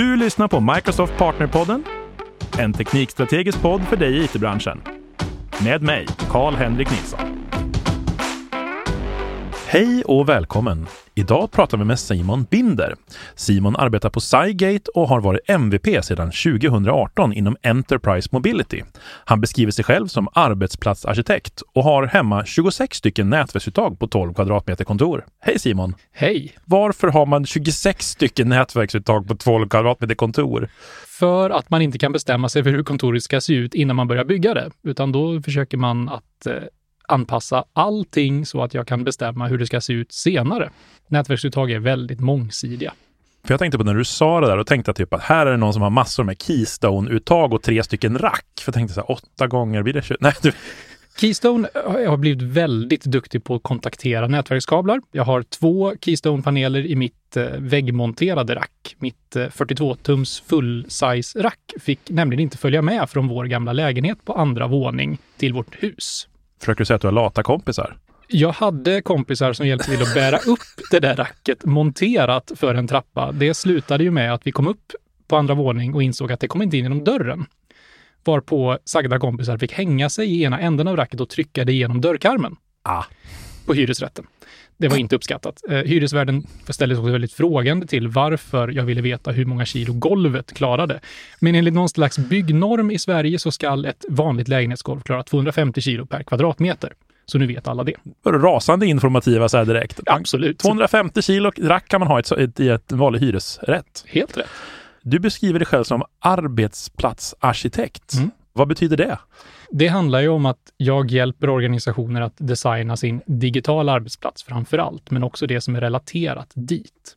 Du lyssnar på Microsoft Partnerpodden, en teknikstrategisk podd för dig i it-branschen. Med mig, Karl-Henrik Nilsson. Hej och välkommen! Idag pratar vi med Simon Binder. Simon arbetar på Cygate och har varit MVP sedan 2018 inom Enterprise Mobility. Han beskriver sig själv som arbetsplatsarkitekt och har hemma 26 stycken nätverksuttag på 12 kvadratmeter kontor. Hej Simon! Hej! Varför har man 26 stycken nätverksuttag på 12 kvadratmeter kontor? För att man inte kan bestämma sig för hur kontoret ska se ut innan man börjar bygga det, utan då försöker man att eh, anpassa allting så att jag kan bestämma hur det ska se ut senare. Nätverksuttag är väldigt mångsidiga. För jag tänkte på när du sa det där och tänkte typ att här är det någon som har massor med Keystone-uttag och tre stycken rack. För jag tänkte så här, åtta gånger blir det 20. Nej, du... Keystone har blivit väldigt duktig på att kontaktera nätverkskablar. Jag har två Keystone-paneler i mitt eh, väggmonterade rack. Mitt 42-tums full-size-rack fick nämligen inte följa med från vår gamla lägenhet på andra våning till vårt hus. Försöker du säga att du har lata kompisar? Jag hade kompisar som hjälpte till att bära upp det där racket monterat för en trappa. Det slutade ju med att vi kom upp på andra våning och insåg att det kom inte in genom dörren. Varpå sagda kompisar fick hänga sig i ena änden av racket och trycka det genom dörrkarmen. Ah. På hyresrätten. Det var inte uppskattat. Eh, hyresvärden ställde sig också väldigt frågande till varför jag ville veta hur många kilo golvet klarade. Men enligt någon slags byggnorm i Sverige så ska ett vanligt lägenhetsgolv klara 250 kilo per kvadratmeter. Så nu vet alla det. Rasande informativa så här direkt. Absolut. 250 kilo rack kan man ha i ett, vanlig hyresrätt. Helt rätt. Du beskriver dig själv som arbetsplatsarkitekt. Mm. Vad betyder det? Det handlar ju om att jag hjälper organisationer att designa sin digitala arbetsplats framför allt, men också det som är relaterat dit.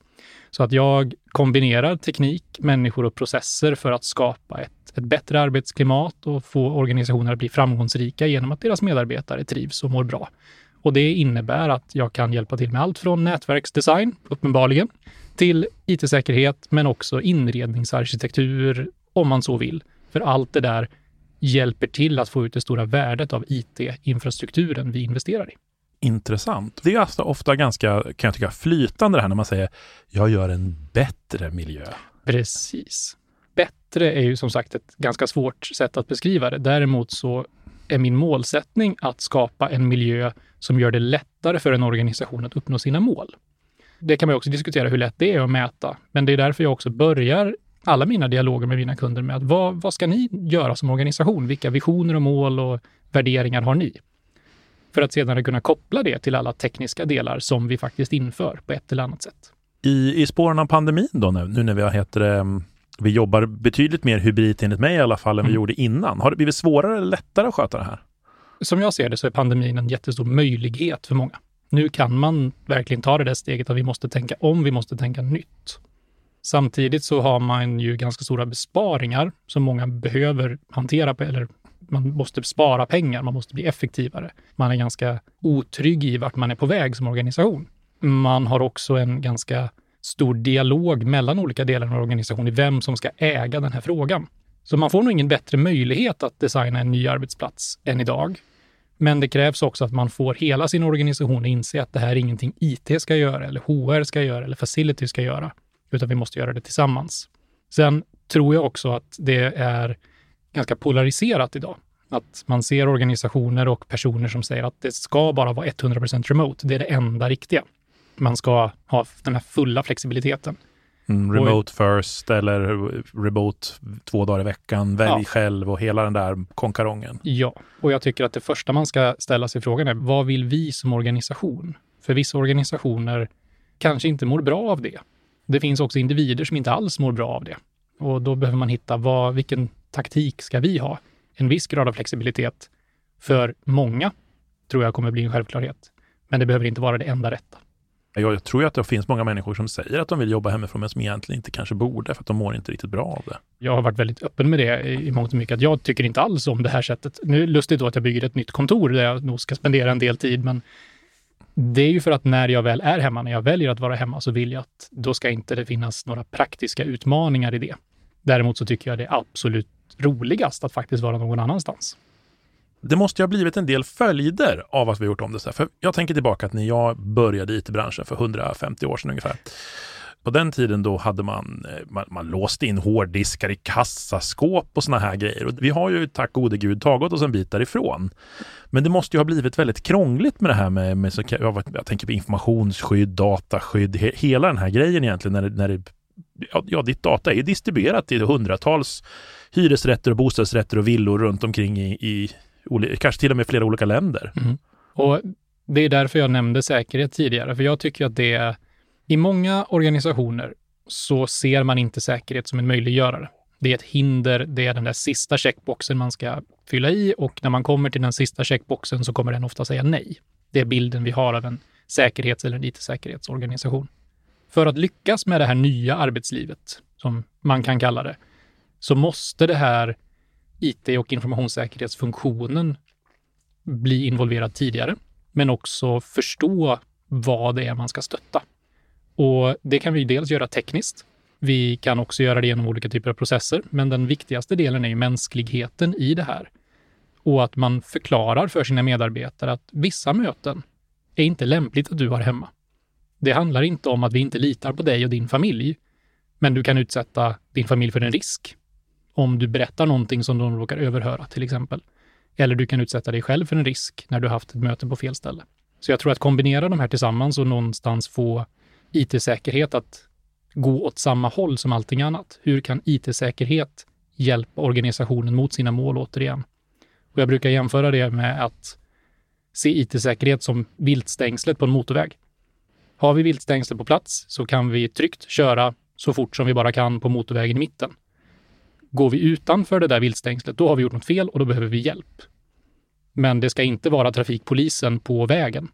Så att jag kombinerar teknik, människor och processer för att skapa ett, ett bättre arbetsklimat och få organisationer att bli framgångsrika genom att deras medarbetare trivs och mår bra. Och det innebär att jag kan hjälpa till med allt från nätverksdesign, uppenbarligen, till IT-säkerhet, men också inredningsarkitektur, om man så vill. För allt det där hjälper till att få ut det stora värdet av IT-infrastrukturen vi investerar i. Intressant. Det är alltså ofta ganska, kan jag tycka, flytande det här när man säger jag gör en bättre miljö. Precis. Bättre är ju som sagt ett ganska svårt sätt att beskriva det. Däremot så är min målsättning att skapa en miljö som gör det lättare för en organisation att uppnå sina mål. Det kan man också diskutera hur lätt det är att mäta, men det är därför jag också börjar alla mina dialoger med mina kunder med att vad, vad ska ni göra som organisation? Vilka visioner och mål och värderingar har ni? För att sedan kunna koppla det till alla tekniska delar som vi faktiskt inför på ett eller annat sätt. I, i spåren av pandemin då nu, nu när vi har heter det, vi jobbar betydligt mer hybrid enligt mig i alla fall än mm. vi gjorde innan. Har det blivit svårare eller lättare att sköta det här? Som jag ser det så är pandemin en jättestor möjlighet för många. Nu kan man verkligen ta det där steget att vi måste tänka om, vi måste tänka nytt. Samtidigt så har man ju ganska stora besparingar som många behöver hantera, på, eller man måste spara pengar, man måste bli effektivare. Man är ganska otrygg i vart man är på väg som organisation. Man har också en ganska stor dialog mellan olika delar av organisationen i vem som ska äga den här frågan. Så man får nog ingen bättre möjlighet att designa en ny arbetsplats än idag. Men det krävs också att man får hela sin organisation att inse att det här är ingenting IT ska göra, eller HR ska göra, eller Facility ska göra utan vi måste göra det tillsammans. Sen tror jag också att det är ganska polariserat idag. Att man ser organisationer och personer som säger att det ska bara vara 100% remote. Det är det enda riktiga. Man ska ha den här fulla flexibiliteten. Mm, remote och, first eller remote två dagar i veckan, välj ja. själv och hela den där konkarongen. Ja, och jag tycker att det första man ska ställa sig frågan är vad vill vi som organisation? För vissa organisationer kanske inte mår bra av det. Det finns också individer som inte alls mår bra av det. Och då behöver man hitta vad, vilken taktik ska vi ha? En viss grad av flexibilitet för många tror jag kommer bli en självklarhet. Men det behöver inte vara det enda rätta. Jag tror ju att det finns många människor som säger att de vill jobba hemifrån, men som egentligen inte kanske borde, för att de mår inte riktigt bra av det. Jag har varit väldigt öppen med det i mångt och mycket, att jag tycker inte alls om det här sättet. Nu är det lustigt då att jag bygger ett nytt kontor där jag nog ska spendera en del tid, men det är ju för att när jag väl är hemma, när jag väljer att vara hemma, så vill jag att då ska inte det finnas några praktiska utmaningar i det. Däremot så tycker jag det är absolut roligast att faktiskt vara någon annanstans. Det måste ju ha blivit en del följder av att vi gjort om det så här. För jag tänker tillbaka att när jag började i IT-branschen för 150 år sedan ungefär, på den tiden då hade man, eh, man, man låste in hårddiskar i kassaskåp och såna här grejer. Och vi har ju tack gode gud tagit oss en bit därifrån. Men det måste ju ha blivit väldigt krångligt med det här med, med så, jag, jag tänker på informationsskydd, dataskydd, he, hela den här grejen egentligen när det, när det ja, ja, ditt data är distribuerat till hundratals hyresrätter och bostadsrätter och villor runt omkring i, i kanske till och med flera olika länder. Mm. Och det är därför jag nämnde säkerhet tidigare, för jag tycker att det är i många organisationer så ser man inte säkerhet som en möjliggörare. Det är ett hinder, det är den där sista checkboxen man ska fylla i och när man kommer till den sista checkboxen så kommer den ofta säga nej. Det är bilden vi har av en säkerhets eller en IT-säkerhetsorganisation. För att lyckas med det här nya arbetslivet, som man kan kalla det, så måste det här IT och informationssäkerhetsfunktionen bli involverad tidigare, men också förstå vad det är man ska stötta. Och det kan vi dels göra tekniskt. Vi kan också göra det genom olika typer av processer, men den viktigaste delen är ju mänskligheten i det här. Och att man förklarar för sina medarbetare att vissa möten är inte lämpligt att du har hemma. Det handlar inte om att vi inte litar på dig och din familj, men du kan utsätta din familj för en risk om du berättar någonting som de råkar överhöra till exempel. Eller du kan utsätta dig själv för en risk när du haft ett möte på fel ställe. Så jag tror att kombinera de här tillsammans och någonstans få IT-säkerhet att gå åt samma håll som allting annat. Hur kan IT-säkerhet hjälpa organisationen mot sina mål återigen? Och jag brukar jämföra det med att se IT-säkerhet som viltstängslet på en motorväg. Har vi viltstängsel på plats så kan vi tryggt köra så fort som vi bara kan på motorvägen i mitten. Går vi utanför det där viltstängslet, då har vi gjort något fel och då behöver vi hjälp. Men det ska inte vara trafikpolisen på vägen.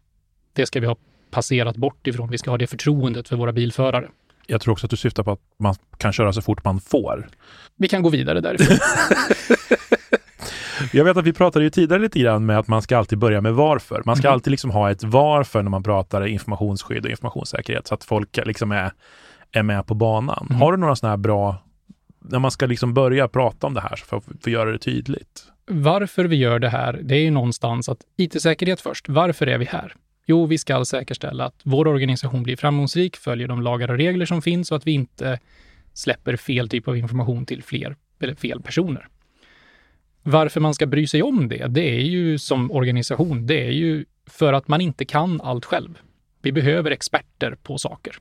Det ska vi ha passerat bort ifrån. Vi ska ha det förtroendet för våra bilförare. Jag tror också att du syftar på att man kan köra så fort man får. Vi kan gå vidare därifrån. Jag vet att vi pratade ju tidigare lite grann med att man ska alltid börja med varför. Man ska mm. alltid liksom ha ett varför när man pratar informationsskydd och informationssäkerhet så att folk liksom är, är med på banan. Mm. Har du några sådana här bra, när man ska liksom börja prata om det här för, för att göra det tydligt? Varför vi gör det här, det är ju någonstans att IT-säkerhet först. Varför är vi här? Jo, vi ska säkerställa att vår organisation blir framgångsrik, följer de lagar och regler som finns och att vi inte släpper fel typ av information till fler eller fel personer. Varför man ska bry sig om det, det är ju som organisation, det är ju för att man inte kan allt själv. Vi behöver experter på saker.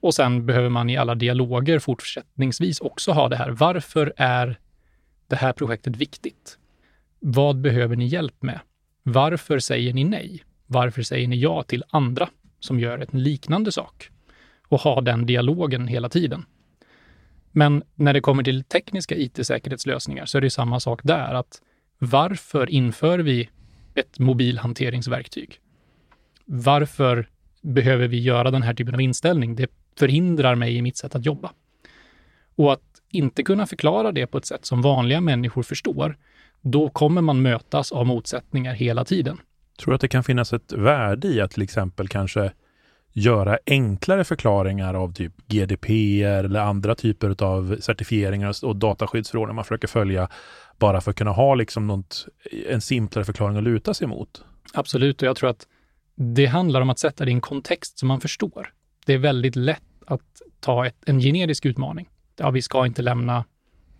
Och sen behöver man i alla dialoger fortsättningsvis också ha det här. Varför är det här projektet viktigt? Vad behöver ni hjälp med? Varför säger ni nej? Varför säger ni ja till andra som gör en liknande sak? Och ha den dialogen hela tiden. Men när det kommer till tekniska IT-säkerhetslösningar så är det samma sak där. att Varför inför vi ett mobilhanteringsverktyg? Varför behöver vi göra den här typen av inställning? Det förhindrar mig i mitt sätt att jobba. Och att inte kunna förklara det på ett sätt som vanliga människor förstår, då kommer man mötas av motsättningar hela tiden. Tror du att det kan finnas ett värde i att till exempel kanske göra enklare förklaringar av typ GDPR eller andra typer av certifieringar och dataskyddsförordningar man försöker följa bara för att kunna ha liksom något, en simplare förklaring att luta sig mot? Absolut, och jag tror att det handlar om att sätta det i en kontext som man förstår. Det är väldigt lätt att ta ett, en generisk utmaning. Ja, vi ska inte lämna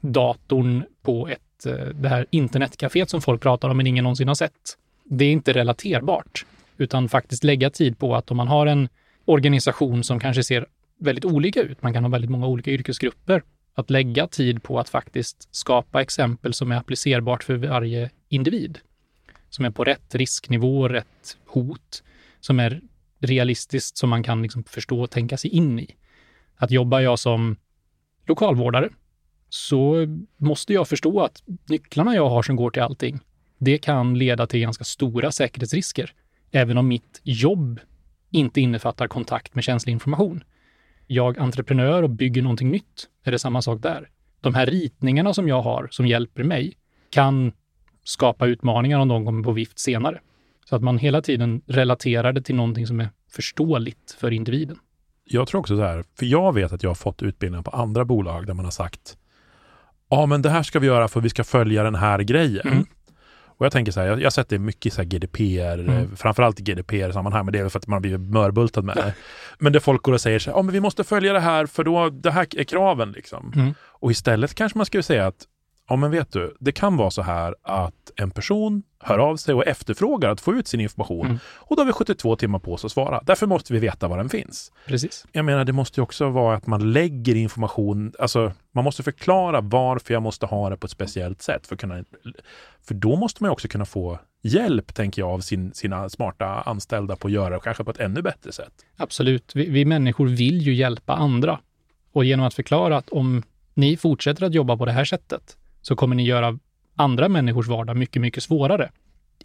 datorn på ett, eh, det här internetcaféet som folk pratar om men ingen någonsin har sett det är inte relaterbart, utan faktiskt lägga tid på att om man har en organisation som kanske ser väldigt olika ut, man kan ha väldigt många olika yrkesgrupper, att lägga tid på att faktiskt skapa exempel som är applicerbart för varje individ. Som är på rätt risknivå, rätt hot, som är realistiskt som man kan liksom förstå och tänka sig in i. Att jobbar jag som lokalvårdare så måste jag förstå att nycklarna jag har som går till allting, det kan leda till ganska stora säkerhetsrisker, även om mitt jobb inte innefattar kontakt med känslig information. Jag entreprenör och bygger någonting nytt, är det samma sak där. De här ritningarna som jag har, som hjälper mig, kan skapa utmaningar om de kommer på vift senare. Så att man hela tiden relaterar det till någonting som är förståeligt för individen. Jag tror också så här, för jag vet att jag har fått utbildningar på andra bolag där man har sagt ja, men det här ska vi göra för vi ska följa den här grejen. Mm. Och jag tänker så här, jag, jag har sett det mycket i så GDPR, Mm. eh, framförallt i GDPR-sammanhang, men det är väl för att man har blivit mörbultad med det. Men där folk går och säger så här, ja men vi måste följa det här för då, det här är kraven liksom. Mm. Och istället kanske man skulle säga att, ja men vet du, det kan vara så här att en person hör av sig och efterfrågar att få ut sin information Mm. och då har vi 72 timmar på oss att svara. Därför måste vi veta var den finns. Precis. Jag menar, det måste ju också vara att man lägger information, alltså man måste förklara varför jag måste ha det på ett speciellt sätt för att kunna, för då måste man ju också kunna få hjälp, tänker jag, av sin, sina smarta anställda på att göra det kanske på ett ännu bättre sätt. Absolut. Vi, vi människor vill ju hjälpa andra. Och genom att förklara att om ni fortsätter att jobba på det här sättet så kommer ni göra andra människors vardag mycket, mycket svårare.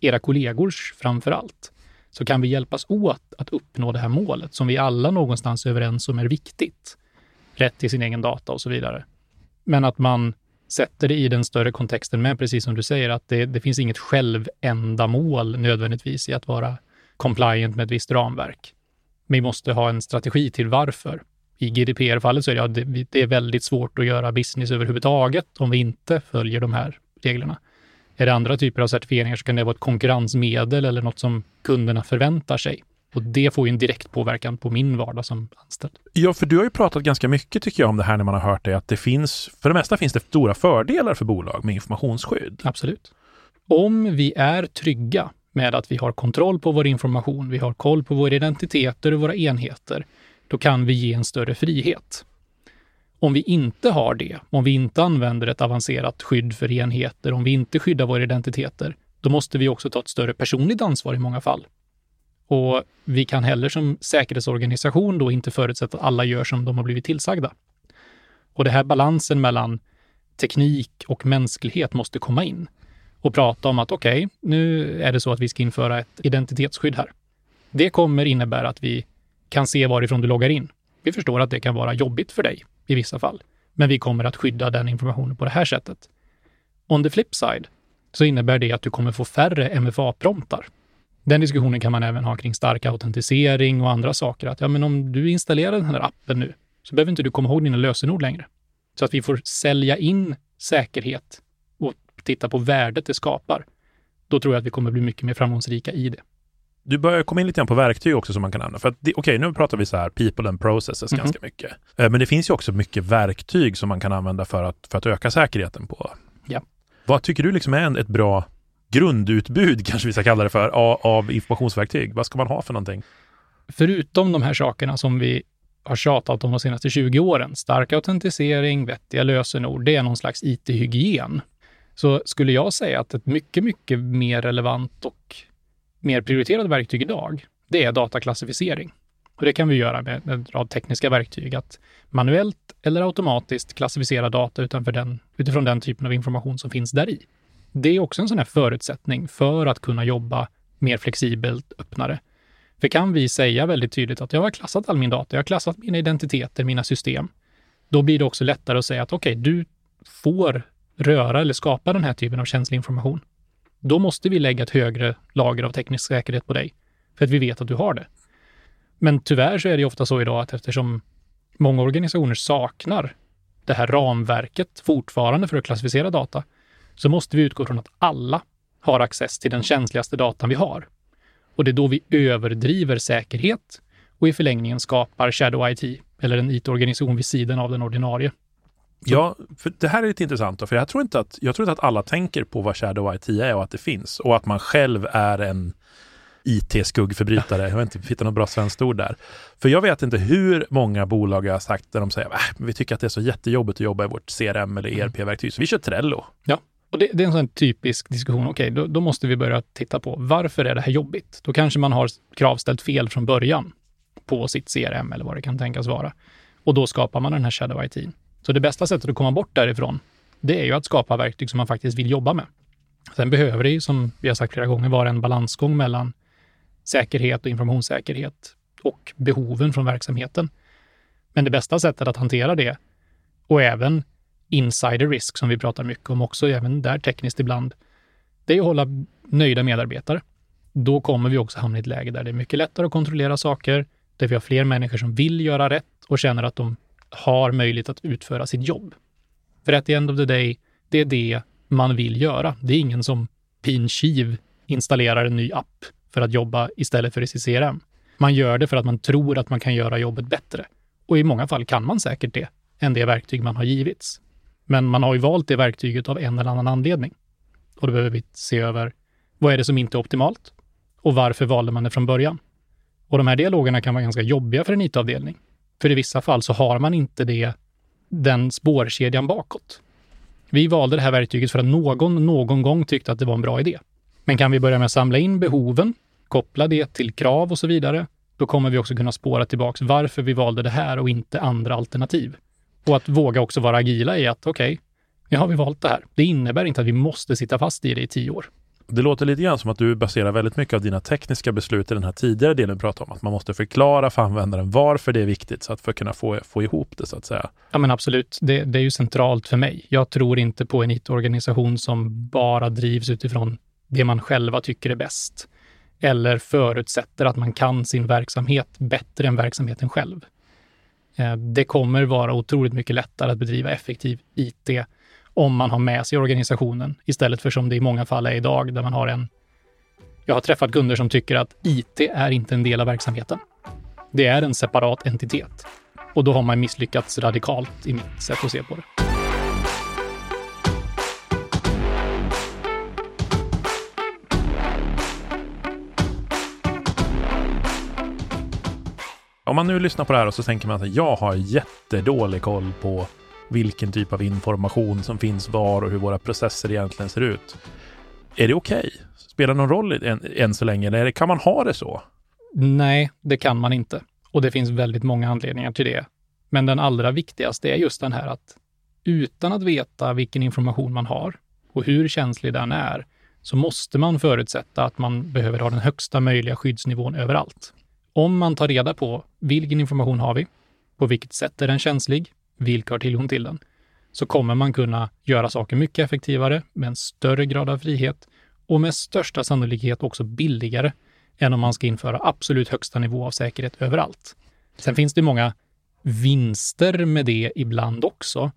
Era kollegors framför allt. Så kan vi hjälpas åt att uppnå det här målet som vi alla någonstans är överens om är viktigt. Rätt till sin egen data och så vidare. Men att man sätter det i den större kontexten med, precis som du säger, att det, det finns inget självändamål nödvändigtvis i att vara compliant med ett visst ramverk. Vi måste ha en strategi till varför. I GDPR-fallet så är det, ja, det, det är väldigt svårt att göra business överhuvudtaget om vi inte följer de här reglerna. Är det andra typer av certifieringar så kan det vara ett konkurrensmedel eller något som kunderna förväntar sig. Och det får ju en direkt påverkan på min vardag som anställd. Ja, för du har ju pratat ganska mycket tycker jag om det här när man har hört det, att det finns, för det mesta finns det stora fördelar för bolag med informationsskydd. Absolut. Om vi är trygga med att vi har kontroll på vår information, vi har koll på våra identiteter och våra enheter, då kan vi ge en större frihet. Om vi inte har det, om vi inte använder ett avancerat skydd för enheter, om vi inte skyddar våra identiteter, då måste vi också ta ett större personligt ansvar i många fall. Och vi kan heller som säkerhetsorganisation då inte förutsätta att alla gör som de har blivit tillsagda. Och det här balansen mellan teknik och mänsklighet måste komma in och prata om att okej, nu är det så att vi ska införa ett identitetsskydd här. Det kommer innebära att vi kan se varifrån du loggar in. Vi förstår att det kan vara jobbigt för dig i vissa fall, men vi kommer att skydda den informationen på det här sättet. On the flip side så innebär det att du kommer få färre MFA-promptar. Den diskussionen kan man även ha kring stark autentisering och andra saker. Att ja, men om du installerar den här appen nu så behöver inte du komma ihåg dina lösenord längre. Så att vi får sälja in säkerhet och titta på värdet det skapar. Då tror jag att vi kommer bli mycket mer framgångsrika i det. Du börjar komma in lite grann på verktyg också som man kan använda. För att okej, nu pratar vi så här people and processes Mhm. ganska mycket. Eh, Men det finns ju också mycket verktyg som man kan använda för att, för att öka säkerheten på. Ja. Vad tycker du liksom är en, ett bra grundutbud, kanske vi ska kalla det för, av, av informationsverktyg? Vad ska man ha för någonting? Förutom de här sakerna som vi har tjatat om de senaste 20 åren, stark autentisering, vettiga lösenord, det är någon slags IT-hygien. Så skulle jag säga att ett mycket, mycket mer relevant och mer prioriterade verktyg idag, det är dataklassificering. Och det kan vi göra med en rad tekniska verktyg, att manuellt eller automatiskt klassificera data utanför den, utifrån den typen av information som finns där i. Det är också en sån här förutsättning för att kunna jobba mer flexibelt, öppnare. För kan vi säga väldigt tydligt att jag har klassat all min data, jag har klassat mina identiteter, mina system, då blir det också lättare att säga att okej, du får röra eller skapa den här typen av känslig information. Då måste vi lägga ett högre lager av teknisk säkerhet på dig, för att vi vet att du har det. Men tyvärr så är det ofta så idag att eftersom många organisationer saknar det här ramverket fortfarande för att klassificera data, så måste vi utgå från att alla har access till den känsligaste datan vi har. Och det är då vi överdriver säkerhet och i förlängningen skapar Shadow IT eller en IT-organisation vid sidan av den ordinarie. Ja, för det här är lite intressant, då, för jag tror, inte att, jag tror inte att alla tänker på vad Shadow IT är och att det finns och att man själv är en IT-skuggförbrytare. Jag vet inte, hittar något bra svenskt ord där. För jag vet inte hur många bolag jag har sagt där de säger att vi tycker att det är så jättejobbigt att jobba i vårt CRM eller ERP-verktyg, så vi kör Trello. Och det, det är en sån typisk diskussion. Okej, då, då måste vi börja titta på varför är det här jobbigt? Då kanske man har kravställt fel från början på sitt CRM eller vad det kan tänkas vara. Och då skapar man den här Shadow IT. Så det bästa sättet att komma bort därifrån, det är ju att skapa verktyg som man faktiskt vill jobba med. Sen behöver det ju, som vi har sagt flera gånger, vara en balansgång mellan säkerhet och informationssäkerhet och behoven från verksamheten. Men det bästa sättet att hantera det och även insider risk som vi pratar mycket om också, även där tekniskt ibland, det är att hålla nöjda medarbetare. Då kommer vi också hamna i ett läge där det är mycket lättare att kontrollera saker, där vi har fler människor som vill göra rätt och känner att de har möjlighet att utföra sitt jobb. För at the end of the day, det är det man vill göra. Det är ingen som Alpin installerar en ny app för att jobba istället för i CRM. Man gör det för att man tror att man kan göra jobbet bättre. Och i många fall kan man säkert det, än det verktyg man har givits. Men man har ju valt det verktyget av en eller annan anledning. Och då behöver vi se över vad är det som inte är optimalt och varför valde man det från början? Och de här dialogerna kan vara ganska jobbiga för en IT-avdelning. För i vissa fall så har man inte det, den spårkedjan bakåt. Vi valde det här verktyget för att någon någon gång tyckte att det var en bra idé. Men kan vi börja med att samla in behoven, koppla det till krav och så vidare, då kommer vi också kunna spåra tillbaks varför vi valde det här och inte andra alternativ. Och att våga också vara agila i att okej, okay, nu har vi valt det här. Det innebär inte att vi måste sitta fast i det i tio år. Det låter lite grann som att du baserar väldigt mycket av dina tekniska beslut i den här tidigare delen du pratade om. Att man måste förklara för användaren varför det är viktigt så att för att kunna få, få ihop det så att säga. Ja men absolut, det, det är ju centralt för mig. Jag tror inte på en IT-organisation som bara drivs utifrån det man själva tycker är bäst. Eller förutsätter att man kan sin verksamhet bättre än verksamheten själv. Eh, det kommer vara otroligt mycket lättare att bedriva effektiv IT om man har med sig organisationen istället för som det i många fall är idag där man har en... Jag har träffat kunder som tycker att IT är inte en del av verksamheten. Det är en separat entitet. Och då har man misslyckats radikalt i mitt sätt att se på det. Om man nu lyssnar på det här och så tänker man att jag har jättedålig koll på vilken typ av information som finns var och hur våra processer egentligen ser ut. Är det okej? Okay? Spelar det någon roll än, än så länge eller kan man ha det så? Nej, det kan man inte. Och det finns väldigt många anledningar till det. Men den allra viktigaste är just den här att utan att veta vilken information man har och hur känslig den är, så måste man förutsätta att man behöver ha den högsta möjliga skyddsnivån överallt. Om man tar reda på vilken information har vi, på vilket sätt är den känslig, vilka har tillgång till den, så kommer man kunna göra saker mycket effektivare med en större grad av frihet och med största sannolikhet också billigare än om man ska införa absolut högsta nivå av säkerhet överallt. Sen finns det många vinster med det ibland också,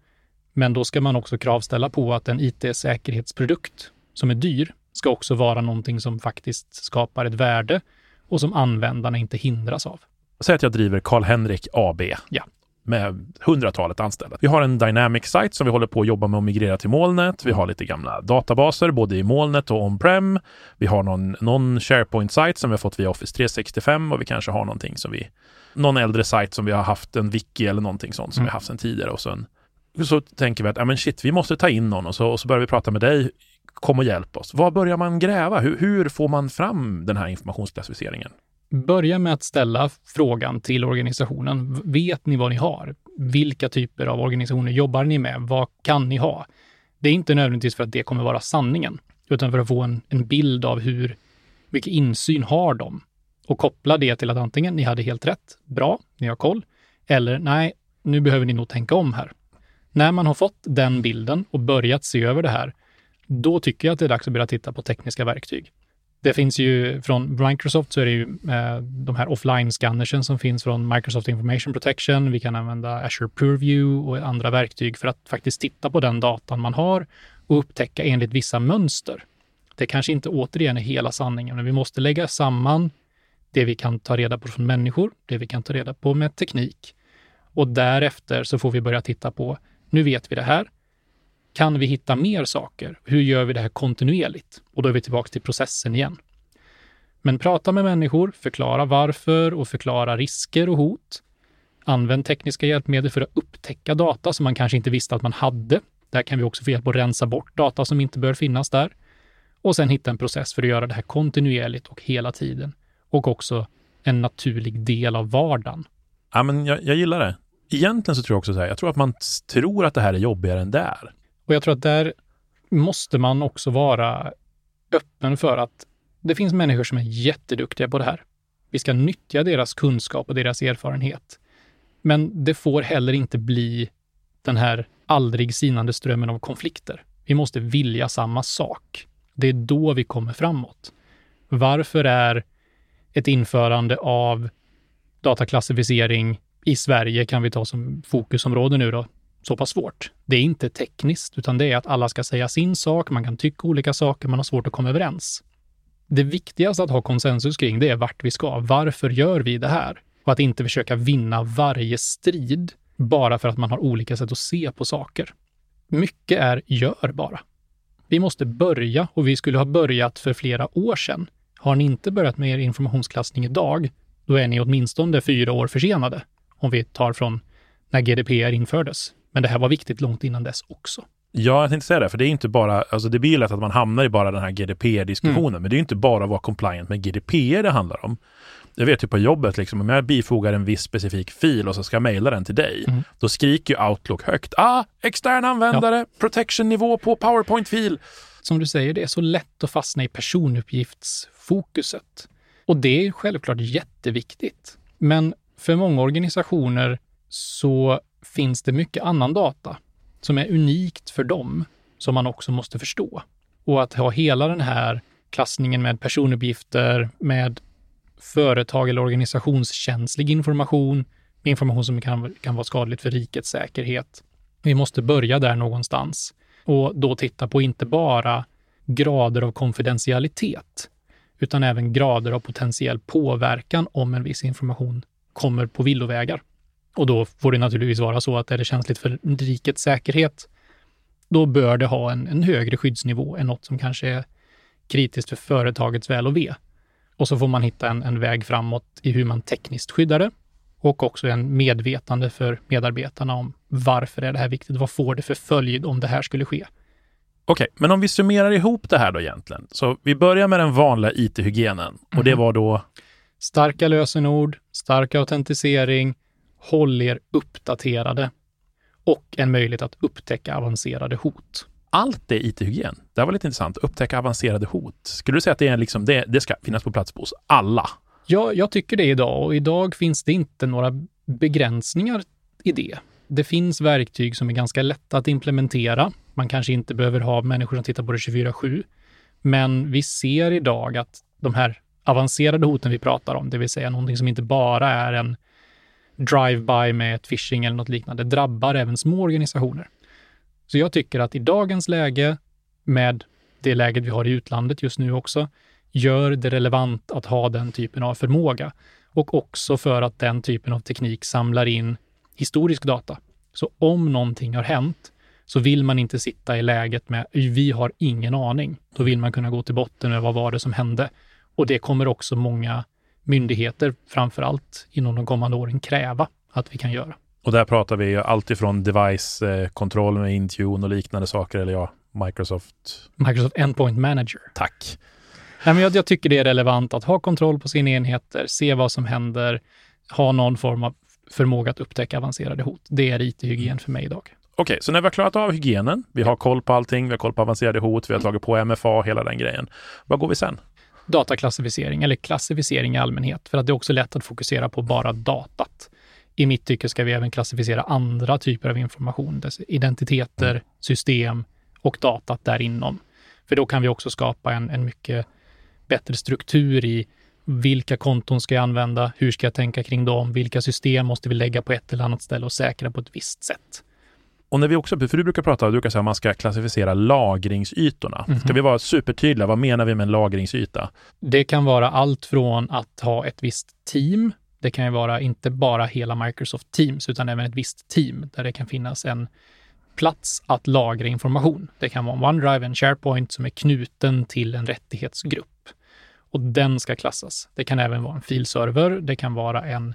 men då ska man också kravställa på att en IT-säkerhetsprodukt som är dyr ska också vara någonting som faktiskt skapar ett värde och som användarna inte hindras av. Säg att jag driver Karl-Henrik AB. Ja med hundratalet anställda. Vi har en Dynamic Site som vi håller på att jobba med att migrera till molnet. Vi har lite gamla databaser både i molnet och on-prem. Vi har någon, någon SharePoint-site som vi har fått via Office 365 och vi kanske har någonting som vi någon äldre sajt som vi har haft en wiki eller någonting sånt som mm. vi har haft sedan tidigare och sen så tänker vi att ja, men shit, vi måste ta in någon och så, och så börjar vi prata med dig. Kom och hjälp oss. Var börjar man gräva? Hur, hur får man fram den här informationsklassificeringen? Börja med att ställa frågan till organisationen. Vet ni vad ni har? Vilka typer av organisationer jobbar ni med? Vad kan ni ha? Det är inte nödvändigtvis för att det kommer vara sanningen, utan för att få en, en bild av hur mycket insyn har de? Och koppla det till att antingen ni hade helt rätt, bra, ni har koll, eller nej, nu behöver ni nog tänka om här. När man har fått den bilden och börjat se över det här, då tycker jag att det är dags att börja titta på tekniska verktyg. Det finns ju från Microsoft så är det ju eh, de här offline-scannersen som finns från Microsoft Information Protection. Vi kan använda Azure Purview och andra verktyg för att faktiskt titta på den datan man har och upptäcka enligt vissa mönster. Det kanske inte återigen är hela sanningen, men vi måste lägga samman det vi kan ta reda på från människor, det vi kan ta reda på med teknik. Och därefter så får vi börja titta på, nu vet vi det här, kan vi hitta mer saker? Hur gör vi det här kontinuerligt? Och då är vi tillbaka till processen igen. Men prata med människor, förklara varför och förklara risker och hot. Använd tekniska hjälpmedel för att upptäcka data som man kanske inte visste att man hade. Där kan vi också få hjälp att rensa bort data som inte bör finnas där. Och sen hitta en process för att göra det här kontinuerligt och hela tiden. Och också en naturlig del av vardagen. Ja, men jag, jag gillar det. Egentligen så tror jag också så här, jag tror att man tror att det här är jobbigare än det är. Och jag tror att där måste man också vara öppen för att det finns människor som är jätteduktiga på det här. Vi ska nyttja deras kunskap och deras erfarenhet. Men det får heller inte bli den här aldrig sinande strömmen av konflikter. Vi måste vilja samma sak. Det är då vi kommer framåt. Varför är ett införande av dataklassificering i Sverige, kan vi ta som fokusområde nu då, så pass svårt. Det är inte tekniskt, utan det är att alla ska säga sin sak, man kan tycka olika saker, man har svårt att komma överens. Det viktigaste att ha konsensus kring, det är vart vi ska. Varför gör vi det här? Och att inte försöka vinna varje strid bara för att man har olika sätt att se på saker. Mycket är gör bara. Vi måste börja och vi skulle ha börjat för flera år sedan. Har ni inte börjat med er informationsklassning idag, då är ni åtminstone fyra år försenade. Om vi tar från när GDPR infördes. Men det här var viktigt långt innan dess också. Ja, jag tänkte säga det, för det är inte bara, alltså det blir ju lätt att man hamnar i bara den här GDPR-diskussionen, mm. men det är inte bara att vara compliant med GDPR det handlar om. Jag vet ju på jobbet, liksom, om jag bifogar en viss specifik fil och så ska jag mejla den till dig, mm. då skriker ju Outlook högt, ah, extern användare, ja. protection-nivå på PowerPoint-fil. Som du säger, det är så lätt att fastna i personuppgiftsfokuset. Och det är självklart jätteviktigt. Men för många organisationer så finns det mycket annan data som är unikt för dem, som man också måste förstå. Och att ha hela den här klassningen med personuppgifter, med företag eller organisationskänslig information, information som kan, kan vara skadligt för rikets säkerhet. Vi måste börja där någonstans och då titta på inte bara grader av konfidentialitet, utan även grader av potentiell påverkan om en viss information kommer på villovägar. Och då får det naturligtvis vara så att är det känsligt för rikets säkerhet, då bör det ha en, en högre skyddsnivå än något som kanske är kritiskt för företagets väl och ve. Och så får man hitta en, en väg framåt i hur man tekniskt skyddar det och också en medvetande för medarbetarna om varför är det här viktigt? Vad får det för följd om det här skulle ske? Okej, men om vi summerar ihop det här då egentligen. Så vi börjar med den vanliga IT-hygienen och mm. det var då? Starka lösenord, stark autentisering, håll er uppdaterade och en möjlighet att upptäcka avancerade hot. Allt är IT-hygien. Det här var lite intressant. Upptäcka avancerade hot. Skulle du säga att det, är liksom, det, det ska finnas på plats hos alla? Ja, jag tycker det idag och idag finns det inte några begränsningar i det. Det finns verktyg som är ganska lätta att implementera. Man kanske inte behöver ha människor som tittar på det 24-7. Men vi ser idag att de här avancerade hoten vi pratar om, det vill säga någonting som inte bara är en drive-by med ett phishing eller något liknande drabbar även små organisationer. Så jag tycker att i dagens läge, med det läget vi har i utlandet just nu också, gör det relevant att ha den typen av förmåga. Och också för att den typen av teknik samlar in historisk data. Så om någonting har hänt så vill man inte sitta i läget med vi har ingen aning. Då vill man kunna gå till botten med vad var det som hände. Och det kommer också många myndigheter, framför allt inom de kommande åren, kräva att vi kan göra. Och där pratar vi alltifrån device-kontroll med Intune och liknande saker, eller ja, Microsoft... Microsoft Endpoint Manager. Tack. Nej, men jag, jag, tycker det är relevant att ha kontroll på sina enheter, se vad som händer, ha någon form av förmåga att upptäcka avancerade hot. Det är IT-hygien för mig idag. Okej, okay, så när vi har klarat av hygienen, vi har koll på allting, vi har koll på avancerade hot, vi har tagit på MFA, hela den grejen. Vad går vi sen? Dataklassificering eller klassificering i allmänhet, för att det är också lätt att fokusera på bara datat. I mitt tycke ska vi även klassificera andra typer av information, identiteter, system och datat därinom. För då kan vi också skapa en, en mycket bättre struktur i vilka konton ska jag använda? Hur ska jag tänka kring dem? Vilka system måste vi lägga på ett eller annat ställe och säkra på ett visst sätt? Och när vi också, för du brukar prata, du brukar säga att man ska klassificera lagringsytorna. Mm. Ska vi vara supertydliga, vad menar vi med en lagringsyta? Det kan vara allt från att ha ett visst team. Det kan ju vara inte bara hela Microsoft Teams, utan även ett visst team där det kan finnas en plats att lagra information. Det kan vara en OneDrive, en SharePoint som är knuten till en rättighetsgrupp och den ska klassas. Det kan även vara en filserver. Det kan vara en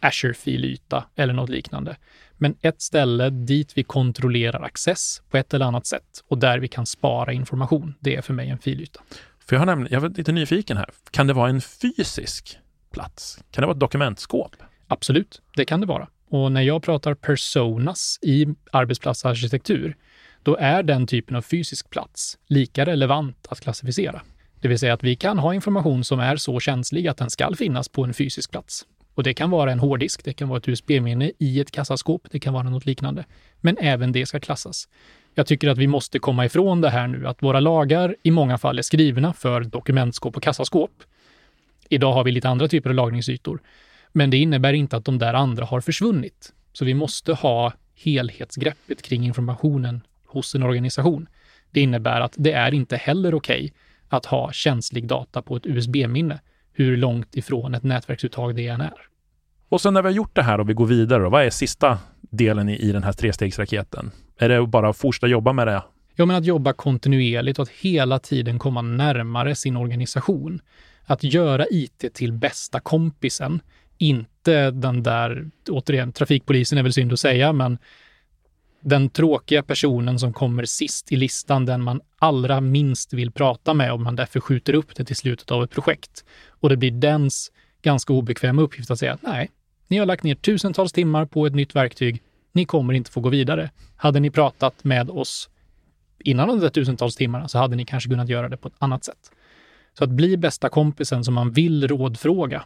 Azure-filyta eller något liknande. Men ett ställe dit vi kontrollerar access på ett eller annat sätt och där vi kan spara information, det är för mig en filyta. För jag, har nämligen, jag är lite nyfiken här. Kan det vara en fysisk plats? Kan det vara ett dokumentskåp? Absolut, det kan det vara. Och när jag pratar personas i arbetsplatsarkitektur, då är den typen av fysisk plats lika relevant att klassificera. Det vill säga att vi kan ha information som är så känslig att den ska finnas på en fysisk plats. Och det kan vara en hårddisk, det kan vara ett USB-minne i ett kassaskåp, det kan vara något liknande. Men även det ska klassas. Jag tycker att vi måste komma ifrån det här nu, att våra lagar i många fall är skrivna för dokumentskåp och kassaskåp. Idag har vi lite andra typer av lagringsytor. Men det innebär inte att de där andra har försvunnit. Så vi måste ha helhetsgreppet kring informationen hos en organisation. Det innebär att det är inte heller okej okay att ha känslig data på ett USB-minne, hur långt ifrån ett nätverksuttag det än är. Och sen när vi har gjort det här och vi går vidare, då, vad är sista delen i, i den här trestegsraketen? Är det bara att fortsätta jobba med det? Ja, men att jobba kontinuerligt och att hela tiden komma närmare sin organisation. Att göra IT till bästa kompisen, inte den där, återigen, trafikpolisen är väl synd att säga, men den tråkiga personen som kommer sist i listan, den man allra minst vill prata med och man därför skjuter upp det till slutet av ett projekt. Och det blir dens ganska obekväma uppgift att säga att nej, ni har lagt ner tusentals timmar på ett nytt verktyg. Ni kommer inte få gå vidare. Hade ni pratat med oss innan de där tusentals timmarna så hade ni kanske kunnat göra det på ett annat sätt. Så att bli bästa kompisen som man vill rådfråga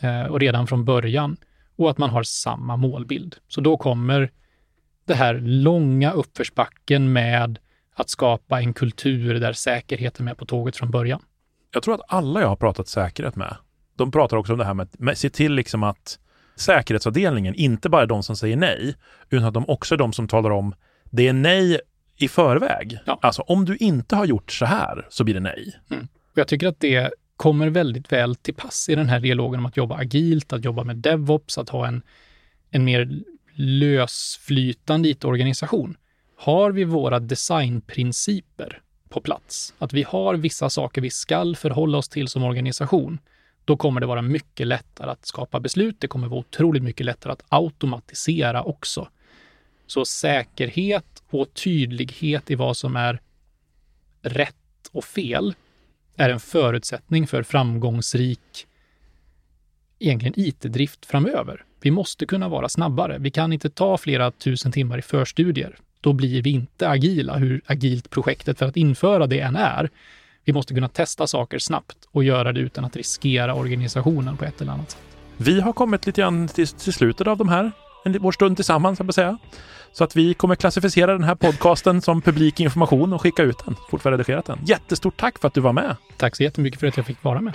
eh, och redan från början och att man har samma målbild. Så då kommer det här långa uppförsbacken med att skapa en kultur där säkerheten är med på tåget från början. Jag tror att alla jag har pratat säkerhet med, de pratar också om det här med att se till liksom att säkerhetsavdelningen inte bara är de som säger nej, utan att de också är de som talar om det är nej i förväg. Ja. Alltså om du inte har gjort så här så blir det nej. Mm. Och jag tycker att det kommer väldigt väl till pass i den här dialogen om att jobba agilt, att jobba med DevOps, att ha en, en mer lösflytande IT-organisation. Har vi våra designprinciper på plats, att vi har vissa saker vi skall förhålla oss till som organisation, då kommer det vara mycket lättare att skapa beslut. Det kommer vara otroligt mycket lättare att automatisera också. Så säkerhet och tydlighet i vad som är rätt och fel är en förutsättning för framgångsrik egentligen IT-drift framöver. Vi måste kunna vara snabbare. Vi kan inte ta flera tusen timmar i förstudier. Då blir vi inte agila, hur agilt projektet för att införa det än är. Vi måste kunna testa saker snabbt och göra det utan att riskera organisationen på ett eller annat sätt. Vi har kommit lite grann till, till slutet av de här, en, vår stund tillsammans, jag säga. Så att vi kommer klassificera den här podcasten som publik information och skicka ut den, fort vi redigerat den. Jättestort tack för att du var med! Tack så jättemycket för att jag fick vara med.